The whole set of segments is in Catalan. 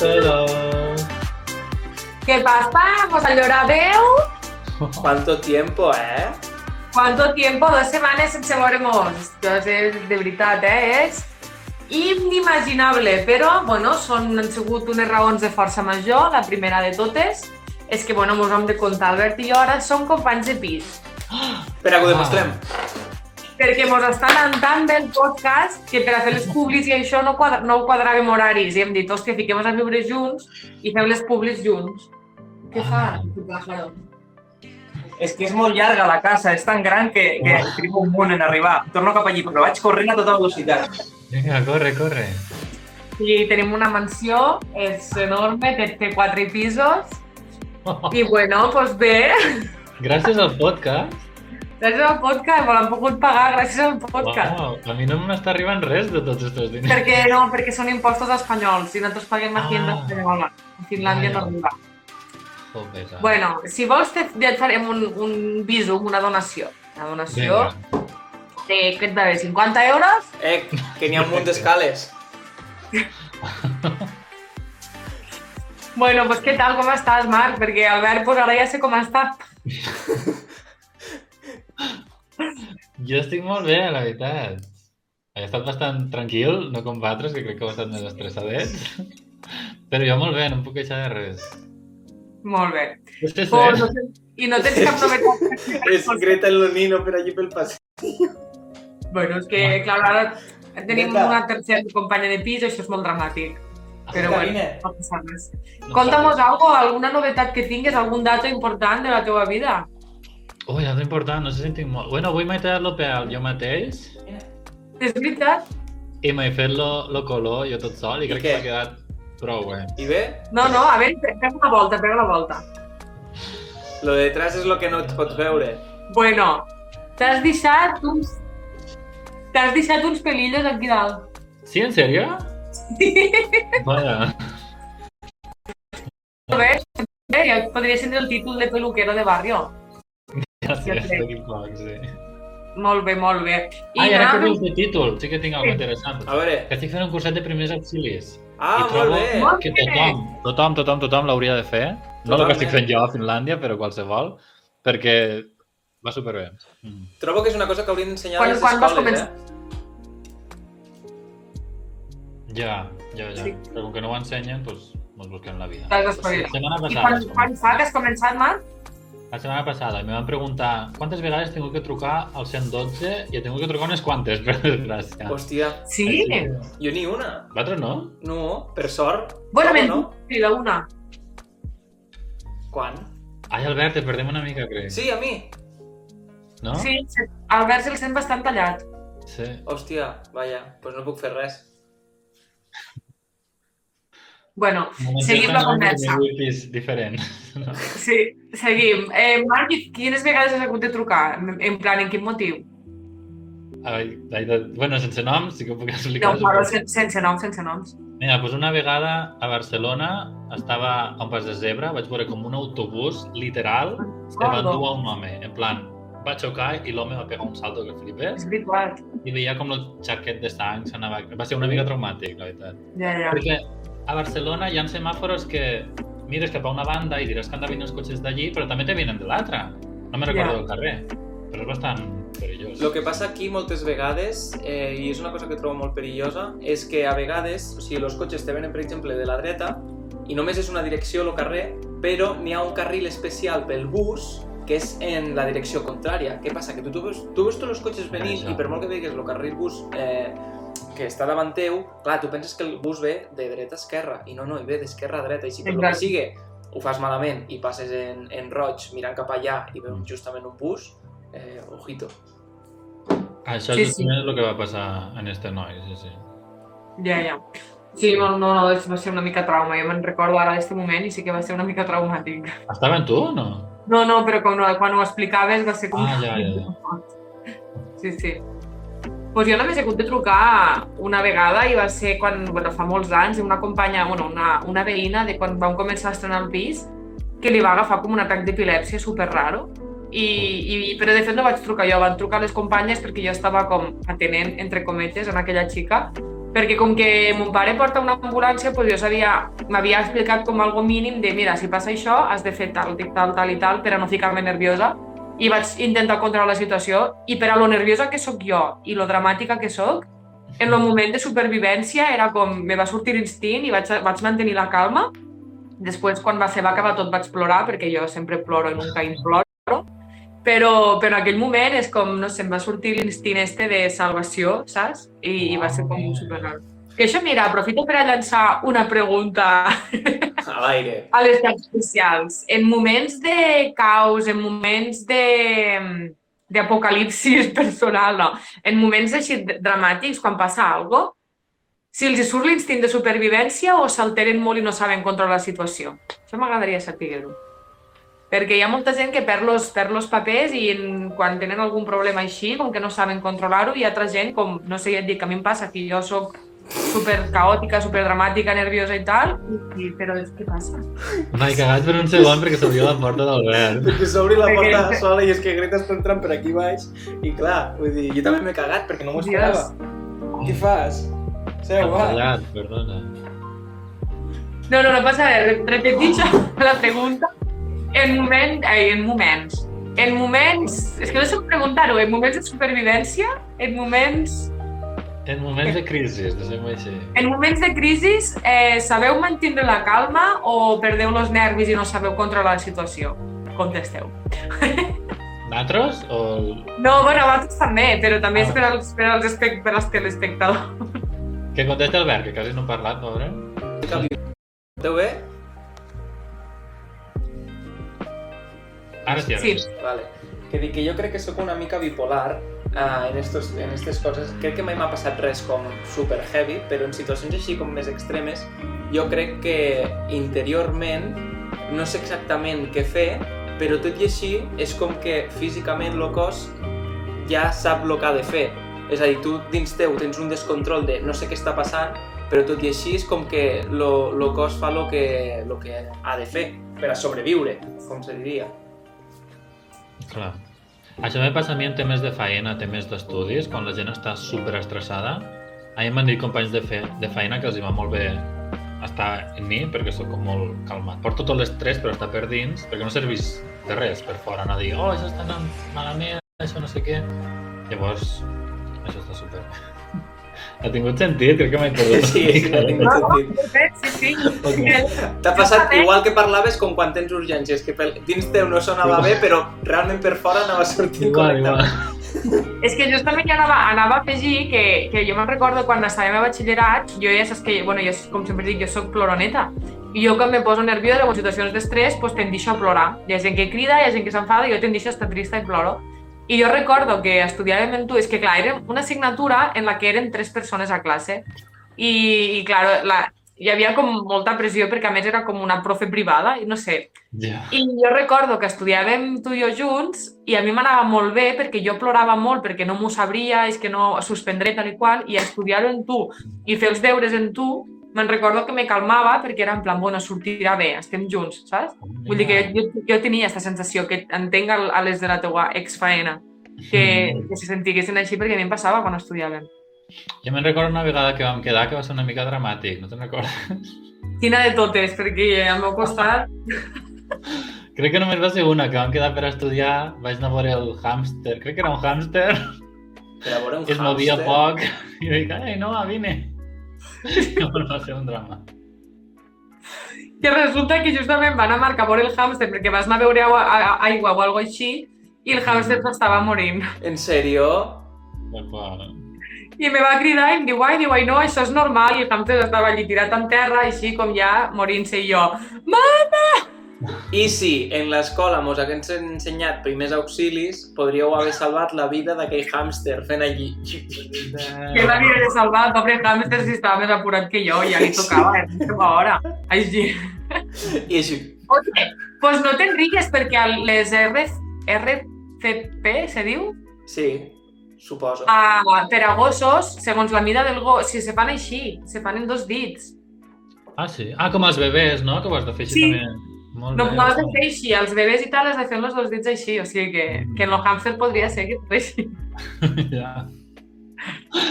Hello. ¿Qué pasa? Pues allora veu? ¿Cuánto tiempo, eh? ¿Cuánto tiempo? Dos setmanes sense. Doncs és, de veritat, eh? És inimaginable, però, bueno, són, han sigut unes raons de força major. La primera de totes és que, bueno, mos hem de contar, Albert i jo ara som companys de pis. Espera, que ho demostrem. Perquè mos estan anant tan bé el podcast que per a fer les publis i això no, quadra, no ho quadraven horaris. I hem dit, hòstia, fiquem a viure junts i fem les publis junts. Què fa, tu pájaro? És que és molt llarga la casa, és tan gran que, que trigo un munt en arribar. Torno cap allí, però vaig corrent a tota velocitat. Vinga, corre, corre. I tenim una mansió, és enorme, té, té quatre pisos. I bueno, doncs bé, Gràcies al podcast. Gràcies al podcast, me l'han pogut pagar gràcies al podcast. Wow, a mi no m'està arribant res de tots aquests diners. Perquè no, perquè són impostos espanyols i nosaltres paguem a Hacienda Ah. espanyola. A Finlàndia no Ah, ja. arriba. Joder, ah. Bueno, si vols te, ja et farem un, un visum, una donació. Una donació de, què et va bé, 50 euros? Eh, que n'hi ha un munt d'escales. Bueno, pues què tal, com estàs, Marc? Perquè Albert, pues ara ja sé com està. Jo estic molt bé, la veritat. He estat bastant tranquil, no com vosaltres, que crec que heu estat més estressadets. Però jo molt bé, no em puc queixar de res. Molt bé. Pues, no sé? I no tens cap novetat? És Greta el Nino per allí pel passeig. Bueno, és que, clar, ara tenim Greta. una tercera companya de pis, això és molt dramàtic. Però bueno, Carine. no passa res. No Conta'mos passa. algo, alguna novetat que tingues, algun dato important de la teva vida. Ui, és important, no en tinc molt. Bueno, avui m'he tallat lo pèl jo mateix És veritat? i m'he fet lo, lo color jo tot sol i I crec què? que m'ha quedat prou bé. I bé, No, no, a veure, pega una volta, pega la volta. lo de detrás és lo que no et pots veure. Bueno, t'has deixat uns... T'has deixat uns pelillos aquí dalt. Sí, en sèrio? Vaja. Bé, bé, ja podria ser el títol de peluquero de barrio. Gràcies, Ja sé. poc, sí. Molt bé, molt bé. I ah, i ara que dius de títol, sí que tinc alguna Sí. interessant. A veure. Que estic fent un curset de primers auxilis. Ah, I molt bé. Molt que bé. tothom, tothom, tothom, tothom l'hauria de fer. No el que Totalment. estic fent jo a Finlàndia, però qualsevol, perquè va superbé. Mm. Trobo que és una cosa que haurien d'ensenyar a les quan escoles, començar? eh? Ja, ja, ja. Sí. Però com que no ho ensenyen, doncs mos busquem la vida. T'has La d'espavilar. setmana I passada, quan, quan fa que has començat, Marc? La setmana passada, i me van preguntar quantes vegades tingut que trucar al 112 i he tingut que trucar unes quantes, per desgràcia. Hòstia, Sí? jo ni una. Vosaltres no? No, per sort. Bueno, trobo, men, no? sí, la una. Quan? Ai, Albert, te perdem una mica, crec. Sí, a mi. No? Sí, sí. Albert se'l sent bastant tallat. Sí. Hòstia, vaja, doncs pues no puc fer res. Bueno, seguim la conversa. wipis diferent. No? Sí, seguim. Eh, Marc, quines vegades has hagut de trucar? En- plan, en quin motiu? Ai, ai, de... Bueno, sense noms, sí que ho puc No, explicar. però suposo. sen- sense noms, sense noms. Mira, doncs una vegada a Barcelona estava a un pas de zebra, vaig veure com un autobús, literal, se va endur a un home. En plan, va xocar i l'home va pegar un salto que flipes És veritat. i veia com el xaquet de sang s'anava... Va ser una mica traumàtic, la veritat. Ja, ja. Perquè a Barcelona hi ha semàfors que mires cap a una banda i diràs que han de venir els cotxes d'allí, però també te venen de l'altra. No me recordo Ja. del carrer, però és bastant perillós. El que passa aquí moltes vegades, eh, i és una cosa que trobo molt perillosa, és que a vegades, o sigui, els cotxes te venen, per exemple, de la dreta, i només és una direcció el carrer, però n'hi ha un carril especial pel bus que és en la direcció contrària. Què passa? Que tu, tu, veus, tu veus tots els cotxes venint Això. i per molt que veigues el carril bus eh, que està davant teu, clar, tu penses que el bus ve de dreta a esquerra, i no, no, hi ve d'esquerra a dreta, i si per el que sigui ho fas malament i passes en, en roig mirant cap allà i veus Mm. justament un bus, eh, ojito. Això Sí, és sí. el que va passar en este noi, sí, sí. Ja, ja. Sí, no, no, no, va ser una mica trauma. Jo me'n recordo ara d'aquest moment i sí que va ser una mica traumàtic. Estava amb tu o no? No, no, però quan, quan ho explicaves va ser com... Ah, ja, ja, Sí, sí. Pues jo només he hagut de trucar una vegada i va ser quan, bueno, fa molts anys, una companya, bueno, una, una veïna de quan vam començar a estrenar el pis, que li va agafar com un atac d'epilèpsia super raro. I, i, però de fet no vaig trucar jo, van trucar les companyes perquè jo estava com atenent, entre cometes, en aquella xica perquè com que mon pare porta una ambulància, doncs jo sabia, m'havia explicat com algo mínim de mira, si passa això, has de fer tal, tal, tal i tal per a no ficar-me nerviosa i vaig intentar controlar la situació i per a lo nerviosa que sóc jo i lo dramàtica que sóc, en el moment de supervivència era com, me va sortir l'instint i vaig, vaig mantenir la calma. Després, quan va ser va acabar tot, vaig plorar, perquè jo sempre ploro i nunca imploro. Però, però en aquell moment és com, no sé, em va sortir l'instint este de salvació, saps? I, i va ser com super raro. Que això, mira, aprofito per a llançar una pregunta A l'aire. a les xarxes socials. En moments de caos, en moments de d'apocalipsis personal, no. En moments així dramàtics, quan passa cosa, si els surt l'instint de supervivència o s'alteren molt i no saben controlar la situació. Això m'agradaria saber-ho. Perquè hi ha molta gent que perd los, perd los papers i en, quan tenen algun problema així, com que no saben controlar-ho, hi ha altra gent, com, no sé, ja et dic, a mi em passa que jo sóc super caòtica, super dramàtica, nerviosa i tal, i, però és què passa? M'he cagat per un segon perquè s'obriu la porta d'Albert. Perquè s'obri la Perquè- porta sola i és que Greta està entrant per aquí baix i clar, vull dir, jo també m'he cagat perquè no m'ho esperava. Què fas? Seu, va. Callat, perdona. No, no, no passa res. Re- Repetixo la pregunta. En, moment, ai, en moments. En moments... És que no sé com preguntar-ho. En moments de supervivència? En moments... En moments de crisi, deixem-ho així. En moments de crisi, eh, sabeu mantenir la calma o perdeu els nervis i no sabeu controlar la situació? Contesteu. Nosaltres o... el- No, bueno, vosaltres també, però també és per als, per als, espect, per als telespectadors. Que contesta Albert, que quasi no ha parlat, pobre. Esteu bé? Ara sí, ara Sí. sí. Vale. Que dic que jo crec que sóc una mica bipolar uh, en, estos, en aquestes coses. Crec que mai m'ha passat res com super heavy, però en situacions així com més extremes, jo crec que interiorment no sé exactament què fer, però tot i així és com que físicament el cos ja sap el que ha de fer. És a dir, tu dins teu tens un descontrol de no sé què està passant, però tot i així és com que el cos fa el que, lo que ha de fer per a sobreviure, com se diria. Clar. Això me passa a mi en temes de feina, temes d'estudis, quan la gent està super estressada. A mi m'han dit companys de, fe, de feina que els hi va molt bé estar en mi perquè sóc com molt calmat. Porto tot l'estrès però està per dins perquè no serveix de res per fora, anar a dir oh, això està anant malament, això no sé què. Llavors, això està super bé. Ha tingut sentit? Crec que m'he perdut. Sí, sí, no ha tingut sentit. Sí, sí. Ok. T'ha passat igual que parlaves com quan tens urgències, que pel, dins teu no sonava bé, però realment per fora anava sortint Igual, igual. correctament. És que justament jo anava, anava a afegir que, que jo me'n recordo quan estàvem a batxillerat, jo ja saps que, bueno, jo, com sempre dic, jo sóc ploroneta. I jo quan me poso nerviosa en situacions d'estrès, pues, tendixo a plorar. Hi ha gent que crida, hi ha gent que s'enfada, i jo tendixo a estar trista i ploro. I jo recordo que estudiàvem en tu, és que clar, era una assignatura en la que eren tres persones a classe. I, i clar, la, hi havia com molta pressió perquè a més era com una profe privada i no sé, Ja. i jo recordo que estudiàvem tu i jo junts i a mi m'anava molt bé perquè jo plorava molt perquè no m'ho sabria, és que no suspendré tal i qual, i estudiar-ho en tu i fer els deures en tu, me'n recordo que me calmava perquè era en plan, bueno, sortirà bé, estem junts, saps? Vull dir que jo, jo tenia aquesta sensació que entenc a a les de la teua exfaena, que, que se sentiguessin així perquè a mi em passava quan estudiàvem. Jo me'n recordo una vegada que vam quedar que va ser una mica dramàtic, no te'n recordes? Quina de totes, perquè al meu costat... Crec que només va ser una, que vam quedar per estudiar, vaig anar a veure el hàmster, crec que era un hàmster, Per a veure un que es movia poc, i dic, ai, no, vine. I va ser un drama. que resulta que justament van a marcar veure el hàmster perquè vas anar a veure aigua, a- aigua o alguna així i el hàmster s'estava morint. En sèrio? I me va cridar i em diu, ai, diu, ai, no, això és normal. I el hàmster estava allí tirat en terra, així com ja morint-se i jo. Mama! I si en l'escola mos hagués ensenyat primers auxilis, podríeu haver salvat la vida d'aquell hàmster fent allí. Que l'havia de salvar, el pobre hàmster si estava més apurat que jo, ja li tocava, eh, la seva hora. Així. I així. Oye, pues no te'n rigues perquè a les R... RCP, se diu? Sí, suposo. Ah, per a gossos, segons la mida del gos, si se fan així, se fan en dos dits. Ah, sí? Ah, com els bebès, no? Que ho has de fer així Sí. també. Molt No, bé. no has de fer així, els bebès i tal has de fer els dos dits així, o sigui que, que en el hàmster podria ser que fos així. ja.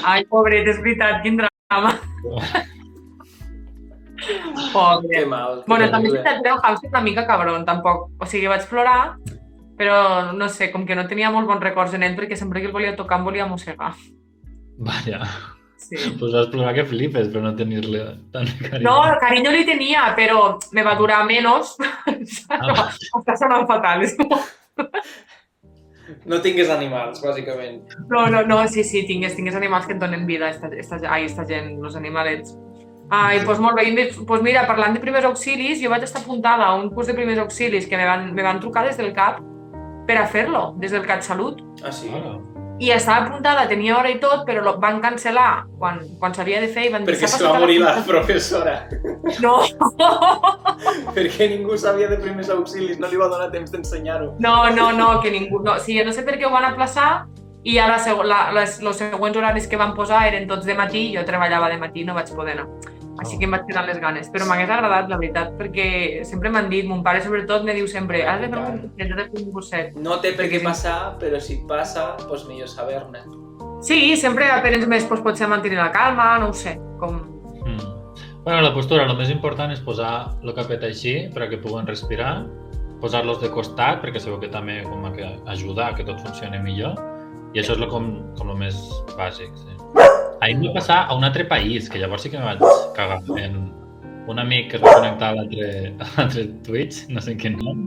Ai, pobret, és veritat, quin drama. Pobre. Que mal. que Bueno, també és que un hàmster una mica cabron, tampoc. O sigui, vaig plorar, però no sé, com que no tenia molt bons records en ell, perquè sempre que el volia tocar em volia mossegar. Vaja, Sí. pues vas plorar que flipes per no tenir-li tant de carinyo. No, carinyo li tenia, però me va durar menos. Ah. Està sonant fatal. És com... No tingues animals, bàsicament. No, no, no, sí, sí, tingués, tingués animals que et donen vida, esta, esta, ai, esta gent, els animalets. Ai, doncs molt bé. Doncs pues mira, parlant de primers auxilis, jo vaig estar apuntada a un curs de primers auxilis que me van, me van trucar des del CAP per a fer-lo, des del CatSalut. Ah, sí? Ah, I estava apuntada, tenia hora i tot, però lo van cancel·lar quan, quan s'havia de fer i van dir... Perquè "S'ha se va morir la facultat". professora. No, Perquè ningú sabia de primers auxilis, no li va donar temps d'ensenyar-ho. no, no, no, que ningú... No. Sí, no sé per què ho van aplaçar i ara la, les, els següents horaris que van posar eren tots de matí, jo treballava de matí no vaig poder anar. Així que em vaig quedar les ganes. Però m'hagués agradat, la veritat, perquè sempre m'han dit, mon pare sobretot me diu sempre has de fer un curset, has de fer un curset. No té per què passar, però si passa, doncs millor saber-ne. Sí, sempre apenes més doncs, potser mantenir la calma, no ho sé, com... Mm. Bueno, la postura, el més important és posar el capet així perquè puguen respirar, posar-los de costat perquè sabeu que també com a que ajuda a que tot funcioni millor i això és lo com, com el més bàsic. Sí. Ahir em va passar a un altre país, que llavors sí que me vaig cagar en un amic que es va connectar a l'altre Twitch, no sé quin nom,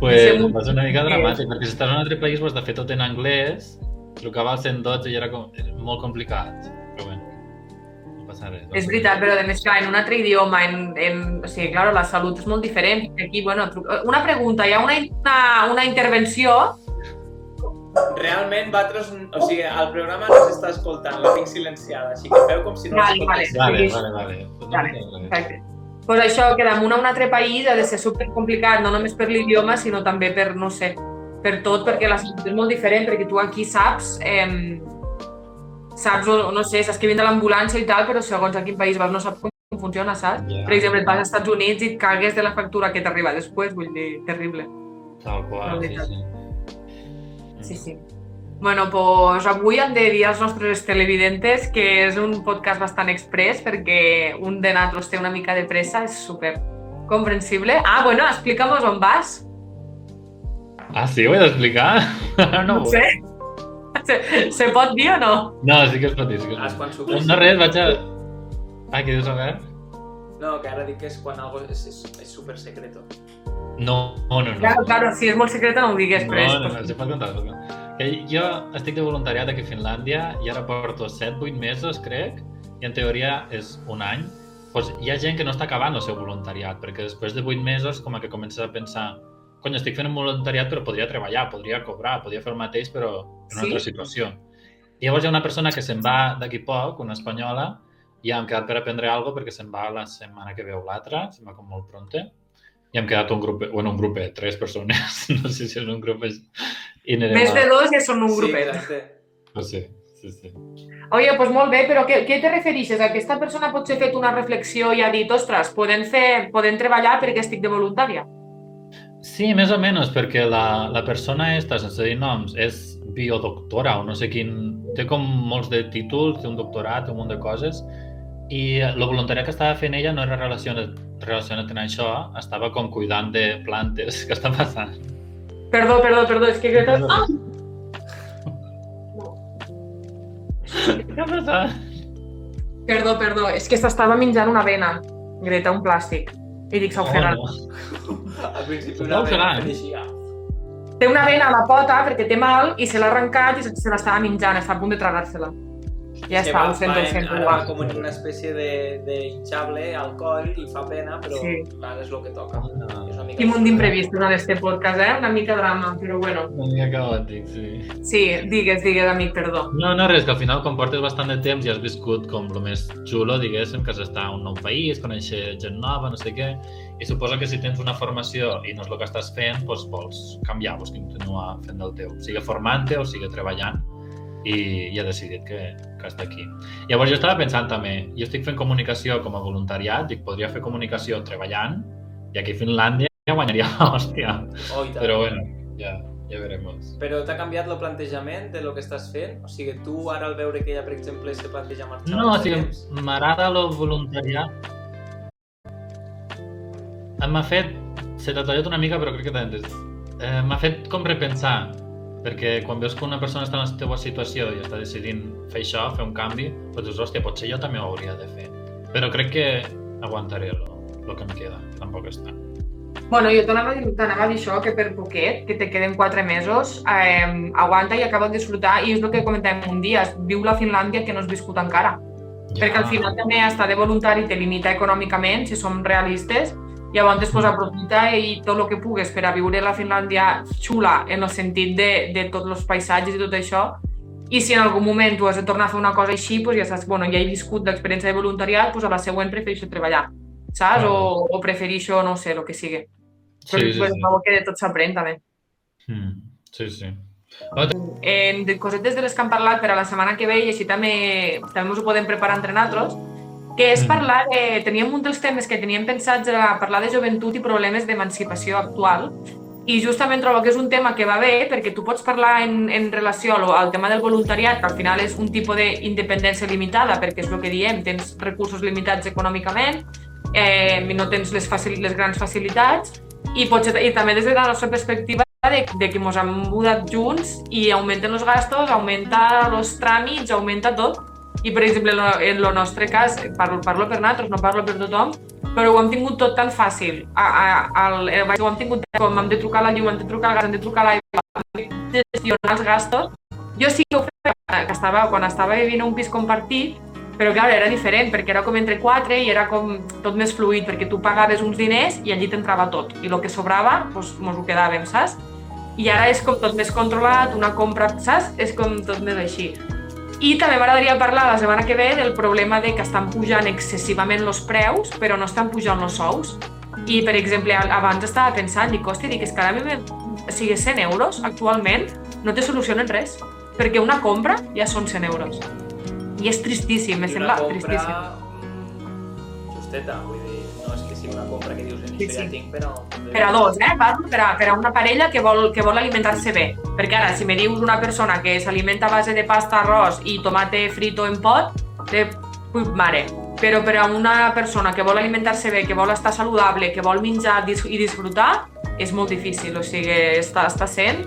pues va ser una mica dramàtic, perquè si estàs en un altre país ho has de fer tot en anglès, trucava al 112 i era com, molt complicat, però bueno, no passa res. És veritat, però a més, clar, en un altre idioma, en, en, o sigui, clar, la salut és molt diferent. Aquí, bueno, tru- una pregunta, hi ha una, una, una intervenció Realment, vosaltres, o sigui, el programa no s'està escoltant, la tinc silenciada, així que feu com si no Vale. Vale, vale, vale. Pues no Vale. Perfecte. Pues això, que damunt a un altre país ha de ser super complicat, no només per l'idioma, sinó també per, no sé, per tot, perquè la salut és molt diferent, perquè tu aquí saps, eh, saps, o, no sé, saps que vindrà l'ambulància i tal, però segons a quin país vas no saps com funciona, saps? Ja. Per exemple, et vas als Estats Units i et cagues de la factura que t'arriba després, vull dir, terrible. Tal qual, sí, sí. Sí, sí. Bueno, doncs avui hem de dir als nostres televidentes que és un podcast bastant express perquè un de nosaltres té una mica de pressa, és super comprensible. Ah, bueno, explica'm on vas. Ah, sí? Ho he d'explicar? no, No sé. Se, se pot dir o no? No, sí que es pot dir, sí que es Ah, pot dir. No, res, vaig a... Ah, què dius, Albert? No, que ara dic que és quan algo és, és, és super secreto. No, no, no. no. Claro, claro, si és molt secreta no ho digues, No, però és... no, no, se pot contar. pot contar. Que jo estic de voluntariat aquí a Finlàndia i ara porto 7-8 mesos, crec, i en teoria és un any. Pues hi ha gent que no està acabant el seu voluntariat, perquè després de 8 mesos com a que comences a pensar cony, estic fent un voluntariat però podria treballar, podria cobrar, podria fer el mateix però en una Sí? altra situació. I llavors hi ha una persona que se'n va d'aquí poc, una espanyola, i hem quedat per aprendre alguna cosa perquè se'n va la setmana que ve o l'altra, se'n va com molt pronte, i hem quedat un grup, bueno, un grupet, tres persones, no sé si és un grup i Més a- de dos ja són un sí, grupet. exacte. Pues sí, sí, sí. Oye, pues molt bé, però què, què te referixes? A aquesta persona potser ha fet una reflexió i ha dit, ostres, podem, fer, podem treballar perquè estic de voluntària? Sí, més o menys, perquè la, la persona esta, sense dir noms, és biodoctora o no sé quin... Té com molts de títols, té un doctorat, té un munt de coses, i el voluntariat que estava fent ella no era relacionat, relacionat amb això, estava com cuidant de plantes. Què està passant? Perdó, perdó, perdó, és que Greta... Ah! Què ha passat? Perdó, perdó, és que s'estava menjant una avena, Greta, un plàstic. I dic, s'ha ofegat. Oh, no. Al principi una eixia. Té una vena a la pota perquè té mal i se l'ha arrencat i se, l'estava menjant, està a punt de tragar-se-la. Ja Que està, va- ho sento, va ho en- sento. Ara va com en una espècie de, de hinchable al coll i fa pena, però Sí. ara és el que toca. Ah, És una mica... Quin munt d'imprevistos en este podcast, eh? Una mica drama, però bueno. Una mica caòtic, sí. Sí, digues, digues, amic, perdó. No, no, res, que al final quan portes bastant de temps i has viscut com el més xulo, diguéssim, que has d'estar a un nou país, conèixer gent nova, no sé què, i suposo que si tens una formació i no és el que estàs fent, doncs vols canviar, vols continuar fent del teu, sigui formant-te o sigui treballant, i, i ha decidit que, que està aquí. Llavors jo estava pensant també, jo estic fent comunicació com a voluntariat, dic, podria fer comunicació treballant, i aquí a Finlàndia ja guanyaria l'hòstia. Oh. Però bueno, ja, Ja veremos. Però t'ha canviat el plantejament de lo que estàs fent? O sigui, tu ara al veure que ella, per exemple, se planteja marxar... No, o sigui, m'agrada el voluntariat. M'ha fet... Se t'ha tallat una mica, però crec que t'ha entès. Eh, M'ha fet com repensar, perquè quan veus que una persona està en la teva situació i està decidint fer això, fer un canvi, doncs dius, hòstia, potser jo també ho hauria de fer. Però crec que aguantaré el, que em queda, tampoc és tant. Bueno, jo t'anava a dir, t'anava a dir això, que per poquet, que te queden quatre mesos, eh, aguanta i acaba de disfrutar, i és el que comentàvem un dia, viu la Finlàndia que no has viscut encara. Perquè al final també estar de voluntari te limita econòmicament, si som realistes, llavors pues, aprofita i tot el que pugues per a viure la Finlàndia xula en el sentit de, de tots els paisatges i tot això, i si en algun moment tu has de tornar a fer una cosa així, pues ja saps, bueno, ja he viscut l'experiència de voluntariat, pues a la següent prefereixo treballar, saps? O, o prefereixo, no sé, el que sigui. Sí, sí, pues, sí. que de tot s'aprèn també. Mm, sí, sí. De cosetes de les que hem parlat per a la setmana que ve i així també, també ens ho podem preparar entre nosaltres, que és Mm. parlar de... Teníem un dels temes que teníem pensats era parlar de joventut i problemes d'emancipació actual i justament trobo que és un tema que va bé perquè tu pots parlar en, en relació al, al tema del voluntariat, que al final és un tipus d'independència limitada, perquè és el que diem, tens recursos limitats econòmicament, eh, no tens les, facil les grans facilitats, i, potser, i també des de la nostra perspectiva de, de que ens hem mudat junts i augmenten els gastos, augmenta els tràmits, augmenta tot. I, per exemple, en el nostre cas, parlo, parlo per nosaltres, no parlo per tothom, però ho hem tingut tot tan fàcil. A, a, al, eh, ho hem tingut com hem de trucar a la llum, hem de trucar al gas, hem de trucar a l'aigua, hem de gestionar els gastos. Jo sí que ho feia que estava, quan estava vivint a un pis compartit, però clar, era diferent, perquè era com entre quatre i era com tot més fluid, perquè tu pagaves uns diners i allí t'entrava tot. I el que sobrava, doncs, mos ho quedàvem, saps? I ara és com tot més controlat, una compra, saps? És com tot més així. I també m'agradaria parlar la setmana que ve del problema de que estan pujant excessivament els preus, però no estan pujant els sous. I, per exemple, abans estava pensant, dic, hòstia, dic, és que ara o sigui, 100 euros actualment no te solucionen res, perquè una compra ja són 100 euros. I és tristíssim, I sembla una compra tristíssim. mm, justeta, vull dir, en Sí, això ja sí. tinc, però... Per a dos, eh? Parlo per a, per a una parella que vol, que vol alimentar-se bé. Perquè ara, si me dius una persona que s'alimenta a base de pasta, arròs i tomate frito en pot, de puit mare. Però per a una persona que vol alimentar-se bé, que vol estar saludable, que vol menjar i disfrutar, és molt difícil. O sigui, està, està sent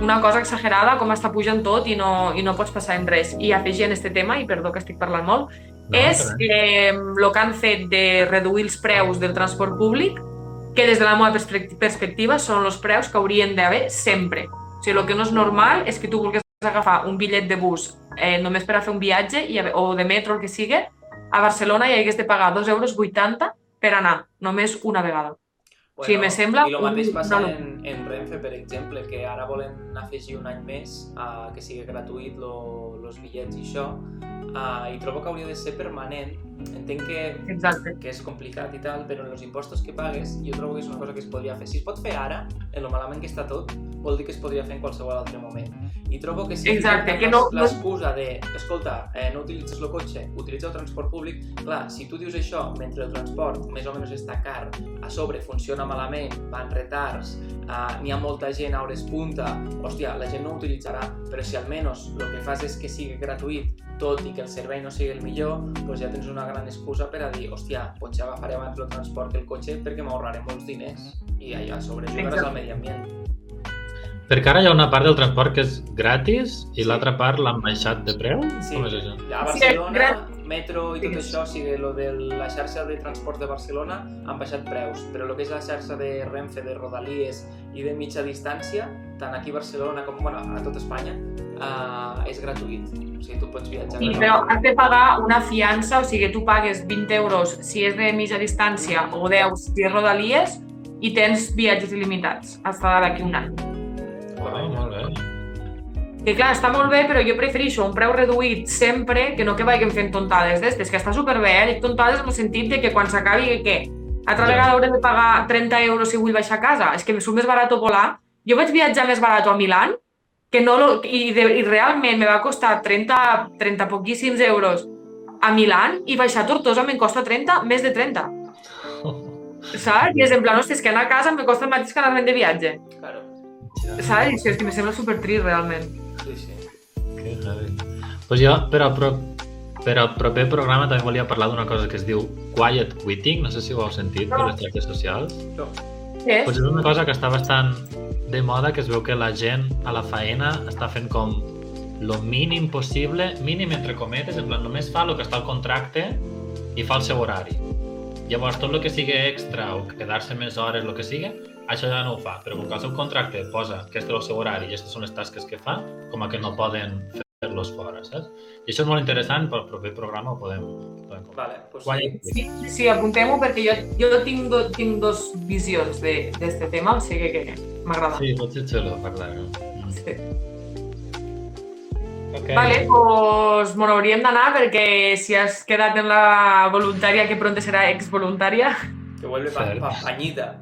una cosa exagerada com està pujant tot i no, i no pots passar en res. I afegint este tema, i perdó que estic parlant molt, No, és eh, el que han fet de reduir els preus del transport públic, que des de la meva perspec- perspectiva són els preus que haurien d'haver sempre. O sigui, el que no és normal és que tu vulguis agafar un bitllet de bus eh, només per a fer un viatge i, o de metro, el que sigui, a Barcelona i hagués de pagar 2,80 euros per anar, només una vegada. Sí, me sembla I el mateix passa no, no. en, en Renfe, per exemple, que ara volen afegir un any més a que sigui gratuït els bitllets i això, uh, i trobo que hauria de ser permanent. Entenc que, Exacte. que és complicat i tal, però en els impostos que pagues jo trobo que és una cosa que es podria fer. Si es pot fer ara, en lo malament que està tot, vol dir que es podria fer en qualsevol altre moment. I trobo que si Exacte, que no- l'excusa de, escolta, eh, no utilitzes el cotxe, utilitza el transport públic, clar, si tu dius això mentre el transport més o menys està car, a sobre funciona malament, va en retards, eh, n'hi ha molta gent a hores punta, hòstia, la gent no ho utilitzarà, però si almenys el que fas és que sigui gratuït, tot i que el servei no sigui el millor, doncs ja tens una gran excusa per a dir, hòstia, potser agafaré abans el transport que el cotxe perquè m'ahorraré molts diners i allà a sobre jugaràs Exacte. al medi ambient. Perquè ara hi ha una part del transport que és gratis i l'altra part l'han baixat de preu? Sí, Com és això? a Sí, Barcelona, metro i tot Sí. això, o sigui, lo de la xarxa de transport de Barcelona han baixat preus, però el que és la xarxa de Renfe, de Rodalies i de mitja distància, tant aquí a Barcelona com bueno, a tot Espanya, uh, és gratuït. O sigui, tu pots viatjar Sí, però has de pagar una fiança, o sigui, tu pagues 20 euros si és de mitja distància o 10 si és rodalies i tens viatges il·limitats fins d'aquí un any. Ah, molt bé. Que clar, està molt bé, però jo prefereixo un preu reduït sempre que no que vagin fent tontades d'estes, que està superbé, eh? Dic tontades en el sentit de que quan s'acabi, què? Altra Ja. vegada hauré de pagar 30 euros si vull baixar a casa. És que me surt més barat volar. Jo vaig viatjar més barat a Milán que no lo, i, de, i realment me va costar 30, 30 poquíssims euros a Milán i baixar a Tortosa me'n costa 30, més de 30. Saps? I és en plan, hòstia, és que anar a casa me costa el mateix que anar de viatge. Claro. Saps? És que me sembla supertrist, realment. Sí, sí. Que heavy. Pues jo, per al, pro... per al proper programa també volia parlar d'una cosa que es diu Quiet Quitting, no sé si ho heu sentit per les xarxes socials. No. Què Pues és una cosa que està bastant de moda, que es veu que la gent a la faena està fent com lo mínim possible, mínim entre cometes, en plan, només fa el que està al contracte i fa el seu horari. Llavors, tot el que sigui extra o quedar-se més hores, el que sigui, això ja no ho fa. Però com que el seu contracte posa que és el seu horari i aquestes són les tasques que fa, com a que no poden fer-los fora, saps? I això és molt interessant, pel proper programa ho podem. Vale, pues Quiet sí. Sí, sí apuntem-ho perquè jo, jo tinc, do, tinc dos visions de- d'este tema, o sigui que m'agrada. Sí, pot ser xulo parlar. Mm. Sí. Okay. Vale, doncs me n'hauríem d'anar perquè si has quedat en la voluntària que pronto serà exvoluntària. Que vuelve pa, pa pañita.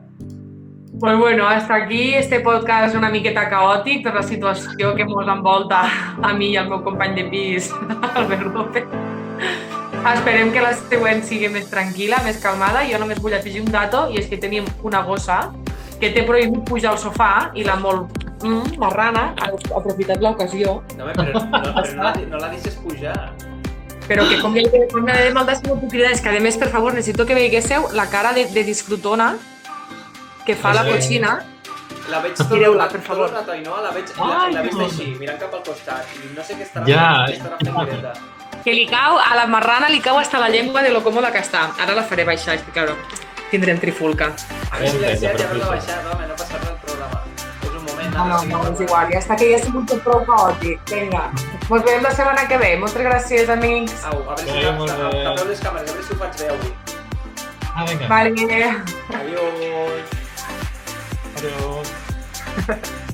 Pues bueno, hasta aquí este podcast una miqueta caòtic per la situació que ens envolta a mi i al meu company de pis, Albert López. Esperem que la següent sigui més tranquil·la, més calmada. Jo només vull afegir un dato i és que tenim una gossa que té prohibit pujar al sofà i la molt mm, marrana ha aprofitat l'ocasió No, però, no, però no, la, no la deixes pujar. però que com que com que de moltes no puc cridar, és que a més, per favor, necessito que veiguéssiu la cara de, de disfrutona que fa la Sí. cochina. La veig tot, Tireu-la, tot per favor. el rato, Ainhoa, la veig, la, Ai, la veig no. així, mirant cap al costat. I no sé què estarà Ja. què estarà fent dreta. Que li cau, a la marrana li cau hasta la llengua de lo còmoda que està. Ara la faré baixar, és que, claro, tindrem trifulca. A mi silenciat Perfecte, ja no l'ha baixat, home, no passa res al programa. És un moment, No, ara no, sí que no, és igual, ja està que ja ha sigut tot prou caòtic. Vinga, ens veiem la setmana que ve. Moltes gràcies, amics. Au, a veure si tapeu les càmeres, a veure si ho faig bé avui. Ah, vinga. Vale. Adiós. Adiós.